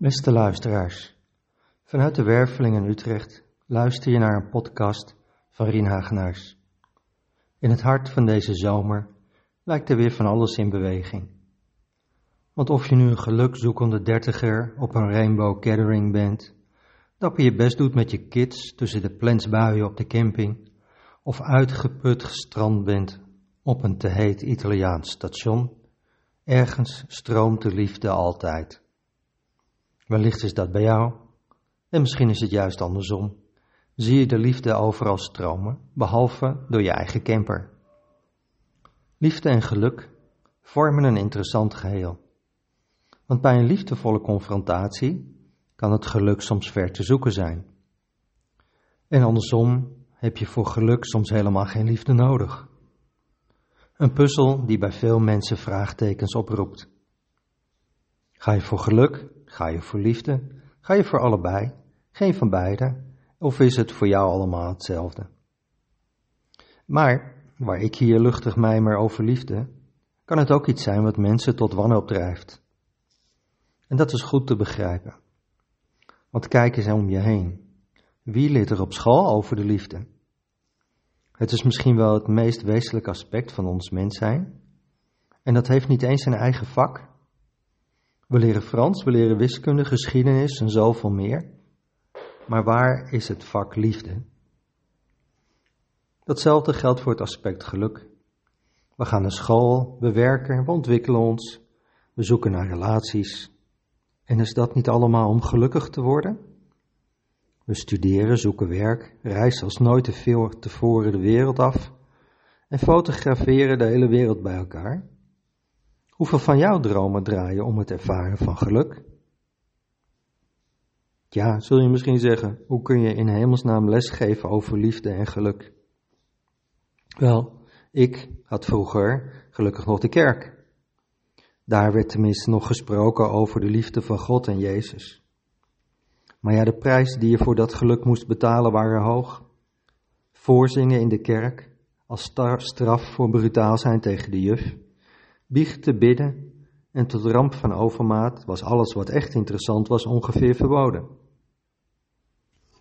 Beste luisteraars, vanuit de Werveling in Utrecht luister je naar een podcast van Rien Hagenaars. In het hart van deze zomer lijkt er weer van alles in beweging. Want of je nu een gelukzoekende dertiger op een rainbow gathering bent, dapper je best doet met je kids tussen de plensbuien op de camping, of uitgeput gestrand bent op een te heet Italiaans station, ergens stroomt de liefde altijd. Wellicht is dat bij jou, en misschien is het juist andersom. Zie je de liefde overal stromen, behalve door je eigen camper. Liefde en geluk vormen een interessant geheel. Want bij een liefdevolle confrontatie kan het geluk soms ver te zoeken zijn. En andersom heb je voor geluk soms helemaal geen liefde nodig. Een puzzel die bij veel mensen vraagtekens oproept. Ga je voor geluk Ga je voor liefde? Ga je voor allebei? Geen van beide? Of is het voor jou allemaal hetzelfde? Maar, waar ik hier luchtig mijmer over liefde, kan het ook iets zijn wat mensen tot wanhoop drijft. En dat is goed te begrijpen. Want kijk eens om je heen. Wie leert er op school over de liefde? Het is misschien wel het meest wezenlijk aspect van ons mens zijn. En dat heeft niet eens een eigen vak. We leren Frans, we leren wiskunde, geschiedenis en zoveel meer. Maar waar is het vak liefde? Datzelfde geldt voor het aspect geluk. We gaan naar school, we werken, we ontwikkelen ons, we zoeken naar relaties. En is dat niet allemaal om gelukkig te worden? We studeren, zoeken werk, reizen als nooit tevoren de wereld af en fotograferen de hele wereld bij elkaar. Hoeveel van jouw dromen draaien om het ervaren van geluk? Ja, zul je misschien zeggen, hoe kun je in hemelsnaam lesgeven over liefde en geluk? Wel, ik had vroeger gelukkig nog de kerk. Daar werd tenminste nog gesproken over de liefde van God en Jezus. Maar ja, de prijs die je voor dat geluk moest betalen waren hoog. Voorzingen in de kerk als straf voor brutaal zijn tegen de juf te bidden en tot ramp van overmaat was alles wat echt interessant was ongeveer verboden.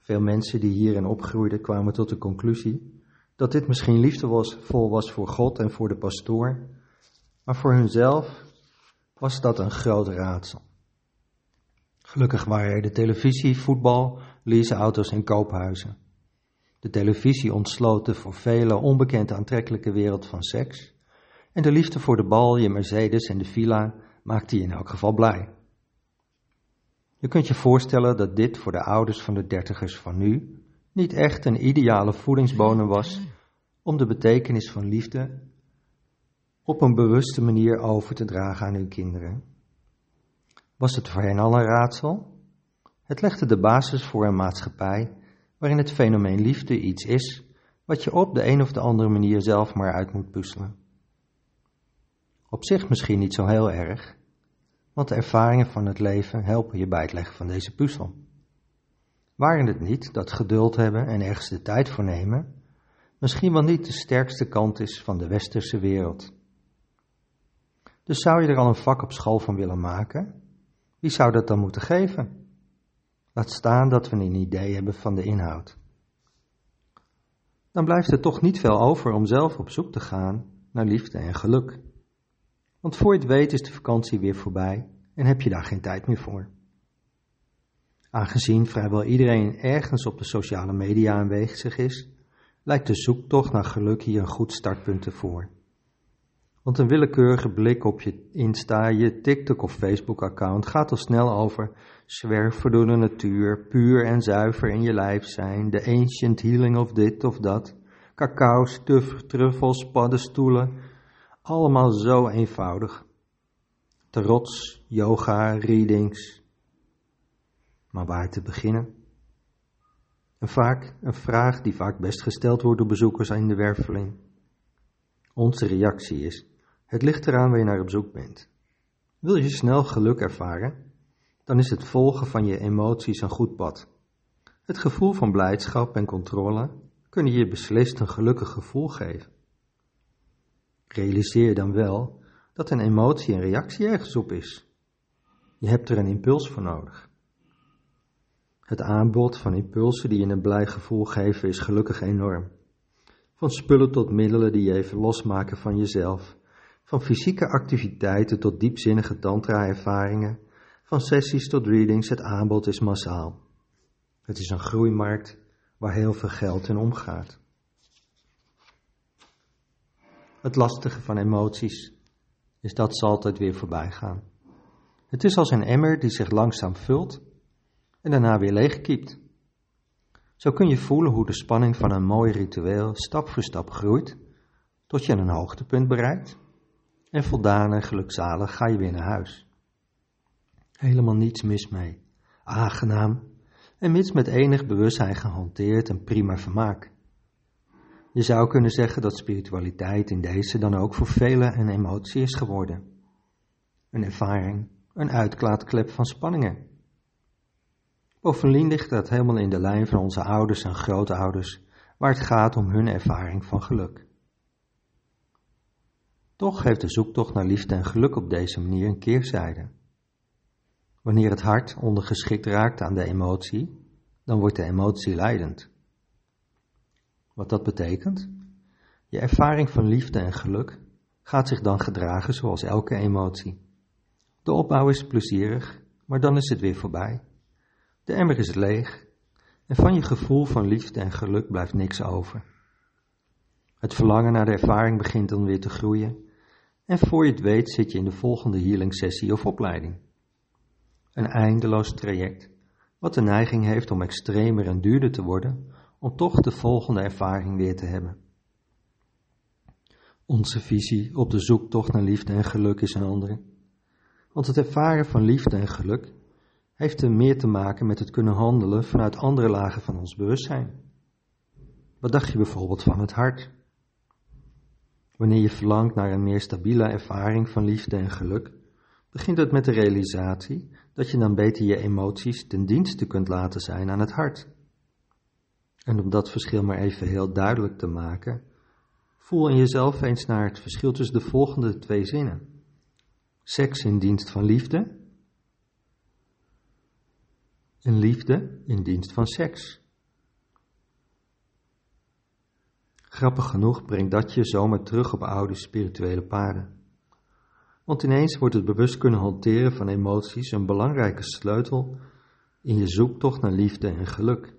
Veel mensen die hierin opgroeiden kwamen tot de conclusie dat dit misschien liefdevol was voor God en voor de pastoor, maar voor hunzelf was dat een groot raadsel. Gelukkig waren er de televisie, voetbal, leaseauto's en koophuizen. De televisie ontsloot de voor velen onbekend aantrekkelijke wereld van seks en de liefde voor de bal, je Mercedes en de villa maakte je in elk geval blij. Je kunt je voorstellen dat dit voor de ouders van de dertigers van nu niet echt een ideale voedingsbodem was om de betekenis van liefde op een bewuste manier over te dragen aan hun kinderen. Was het voor hen al een raadsel? Het legde de basis voor een maatschappij waarin het fenomeen liefde iets is wat je op de een of de andere manier zelf maar uit moet puzzelen. Op zich misschien niet zo heel erg, want de ervaringen van het leven helpen je bij het leggen van deze puzzel. Waren het niet dat geduld hebben en ergens de tijd voor nemen misschien wel niet de sterkste kant is van de westerse wereld? Dus zou je er al een vak op school van willen maken? Wie zou dat dan moeten geven? Laat staan dat we een idee hebben van de inhoud. Dan blijft er toch niet veel over om zelf op zoek te gaan naar liefde en geluk. Want voor je het weet is de vakantie weer voorbij en heb je daar geen tijd meer voor. Aangezien vrijwel iedereen ergens op de sociale media aanwezig is, lijkt de zoektocht naar geluk hier een goed startpunt ervoor. Want een willekeurige blik op je Insta, je TikTok of Facebook-account gaat al snel over zwerven door de natuur, puur en zuiver in je lijf zijn, de ancient healing of dit of dat, cacao, truffels, paddenstoelen, allemaal zo eenvoudig. Trots, yoga, readings. Maar waar te beginnen? En vaak een vraag die vaak best gesteld wordt door bezoekers in de werveling. Onze reactie is: het ligt eraan waar je naar op zoek bent. Wil je snel geluk ervaren? Dan is het volgen van je emoties een goed pad. Het gevoel van blijdschap en controle kunnen je beslist een gelukkig gevoel geven. Realiseer dan wel dat een emotie een reactie ergens op is. Je hebt er een impuls voor nodig. Het aanbod van impulsen die je een blij gevoel geven is gelukkig enorm. Van spullen tot middelen die je even losmaken van jezelf. Van fysieke activiteiten tot diepzinnige tantra-ervaringen. Van sessies tot readings, het aanbod is massaal. Het is een groeimarkt waar heel veel geld in omgaat. Het lastige van emoties is dat ze altijd weer voorbij gaan. Het is als een emmer die zich langzaam vult en daarna weer leegkiept. Zo kun je voelen hoe de spanning van een mooi ritueel stap voor stap groeit, tot je een hoogtepunt bereikt en voldaan en gelukzalig ga je weer naar huis. Helemaal niets mis mee, aangenaam en mits met enig bewustzijn gehanteerd en prima vermaak. Je zou kunnen zeggen dat spiritualiteit in deze dan ook voor velen een emotie is geworden. Een ervaring, een uitklaatklep van spanningen. Bovendien ligt dat helemaal in de lijn van onze ouders en grootouders, waar het gaat om hun ervaring van geluk. Toch heeft de zoektocht naar liefde en geluk op deze manier een keerzijde. Wanneer het hart ondergeschikt raakt aan de emotie, dan wordt de emotie leidend. Wat dat betekent? Je ervaring van liefde en geluk gaat zich dan gedragen zoals elke emotie. De opbouw is plezierig, maar dan is het weer voorbij. De emmer is leeg en van je gevoel van liefde en geluk blijft niks over. Het verlangen naar de ervaring begint dan weer te groeien en voor je het weet zit je in de volgende healing sessie of opleiding. Een eindeloos traject, wat de neiging heeft om extremer en duurder te worden, om toch de volgende ervaring weer te hebben. Onze visie op de zoektocht naar liefde en geluk is een andere. Want het ervaren van liefde en geluk heeft er meer te maken met het kunnen handelen vanuit andere lagen van ons bewustzijn. Wat dacht je bijvoorbeeld van het hart? Wanneer je verlangt naar een meer stabiele ervaring van liefde en geluk, begint het met de realisatie dat je dan beter je emoties ten dienste kunt laten zijn aan het hart. En om dat verschil maar even heel duidelijk te maken, voel in jezelf eens naar het verschil tussen de volgende twee zinnen. Seks in dienst van liefde en liefde in dienst van seks. Grappig genoeg brengt dat je zomaar terug op oude spirituele paden. Want ineens wordt het bewust kunnen hanteren van emoties een belangrijke sleutel in je zoektocht naar liefde en geluk.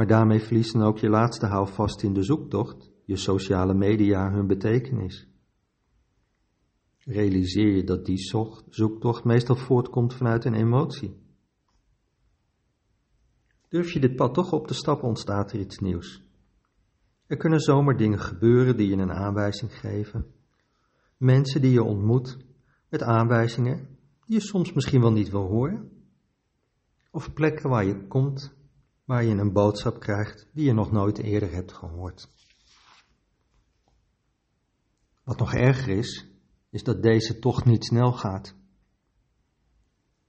Maar daarmee verliezen ook je laatste houvast in de zoektocht, je sociale media, hun betekenis. Realiseer je dat die zoektocht meestal voortkomt vanuit een emotie. Durf je dit pad toch op te stappen, ontstaat er iets nieuws. Er kunnen zomaar dingen gebeuren die je een aanwijzing geven. Mensen die je ontmoet met aanwijzingen die je soms misschien wel niet wil horen. Of plekken waar je komt waar je een boodschap krijgt die je nog nooit eerder hebt gehoord. Wat nog erger is, is dat deze tocht niet snel gaat.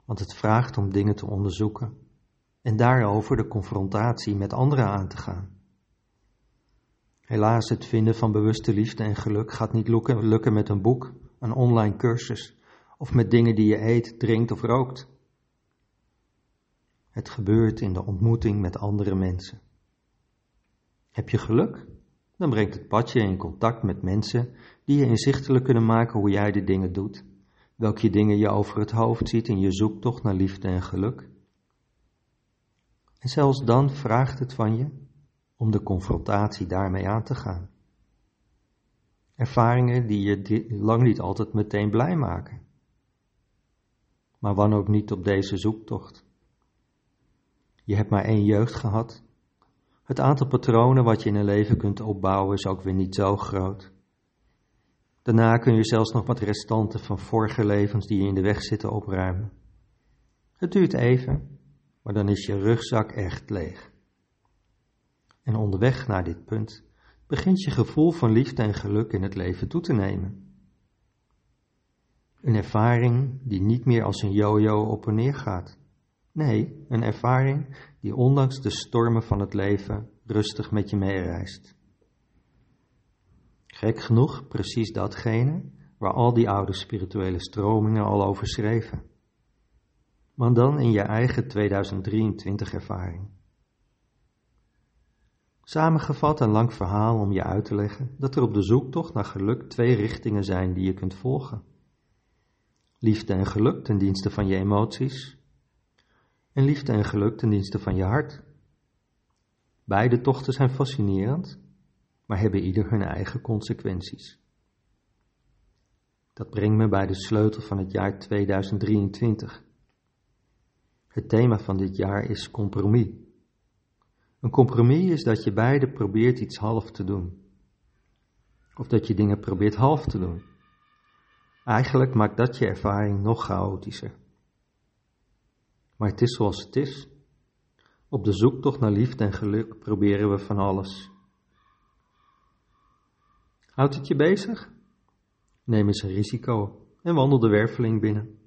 Want het vraagt om dingen te onderzoeken en daarover de confrontatie met anderen aan te gaan. Helaas, het vinden van bewuste liefde en geluk gaat niet lukken, lukken met een boek, een online cursus of met dingen die je eet, drinkt of rookt. Het gebeurt in de ontmoeting met andere mensen. Heb je geluk? Dan brengt het padje in contact met mensen die je inzichtelijk kunnen maken hoe jij de dingen doet, welke dingen je over het hoofd ziet in je zoektocht naar liefde en geluk. En zelfs dan vraagt het van je om de confrontatie daarmee aan te gaan. Ervaringen die je lang niet altijd meteen blij maken. Maar wan ook niet op deze zoektocht. Je hebt maar één jeugd gehad. Het aantal patronen wat je in een leven kunt opbouwen is ook weer niet zo groot. Daarna kun je zelfs nog wat restanten van vorige levens die je in de weg zitten opruimen. Het duurt even, maar dan is je rugzak echt leeg. En onderweg naar dit punt begint je gevoel van liefde en geluk in het leven toe te nemen. Een ervaring die niet meer als een yo-yo op en neer gaat. Nee, een ervaring die ondanks de stormen van het leven rustig met je meereist. Gek genoeg precies datgene waar al die oude spirituele stromingen al over schreven. Maar dan in je eigen 2023 ervaring. Samengevat een lang verhaal om je uit te leggen dat er op de zoektocht naar geluk twee richtingen zijn die je kunt volgen. Liefde en geluk ten dienste van je emoties en liefde en geluk ten dienste van je hart. Beide tochten zijn fascinerend, maar hebben ieder hun eigen consequenties. Dat brengt me bij de sleutel van het jaar 2023. Het thema van dit jaar is compromis. Een compromis is dat je beide probeert iets half te doen. Of dat je dingen probeert half te doen. Eigenlijk maakt dat je ervaring nog chaotischer. Maar het is zoals het is. Op de zoektocht naar liefde en geluk proberen we van alles. Houdt het je bezig? Neem eens een risico en wandel de werveling binnen.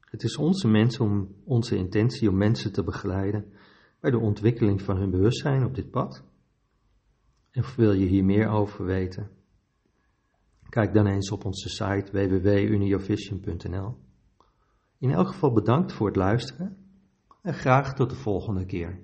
Het is onze mens om onze intentie om mensen te begeleiden bij de ontwikkeling van hun bewustzijn op dit pad. En wil je hier meer over weten? Kijk dan eens op onze site www.uniovision.nl. In elk geval bedankt voor het luisteren en graag tot de volgende keer.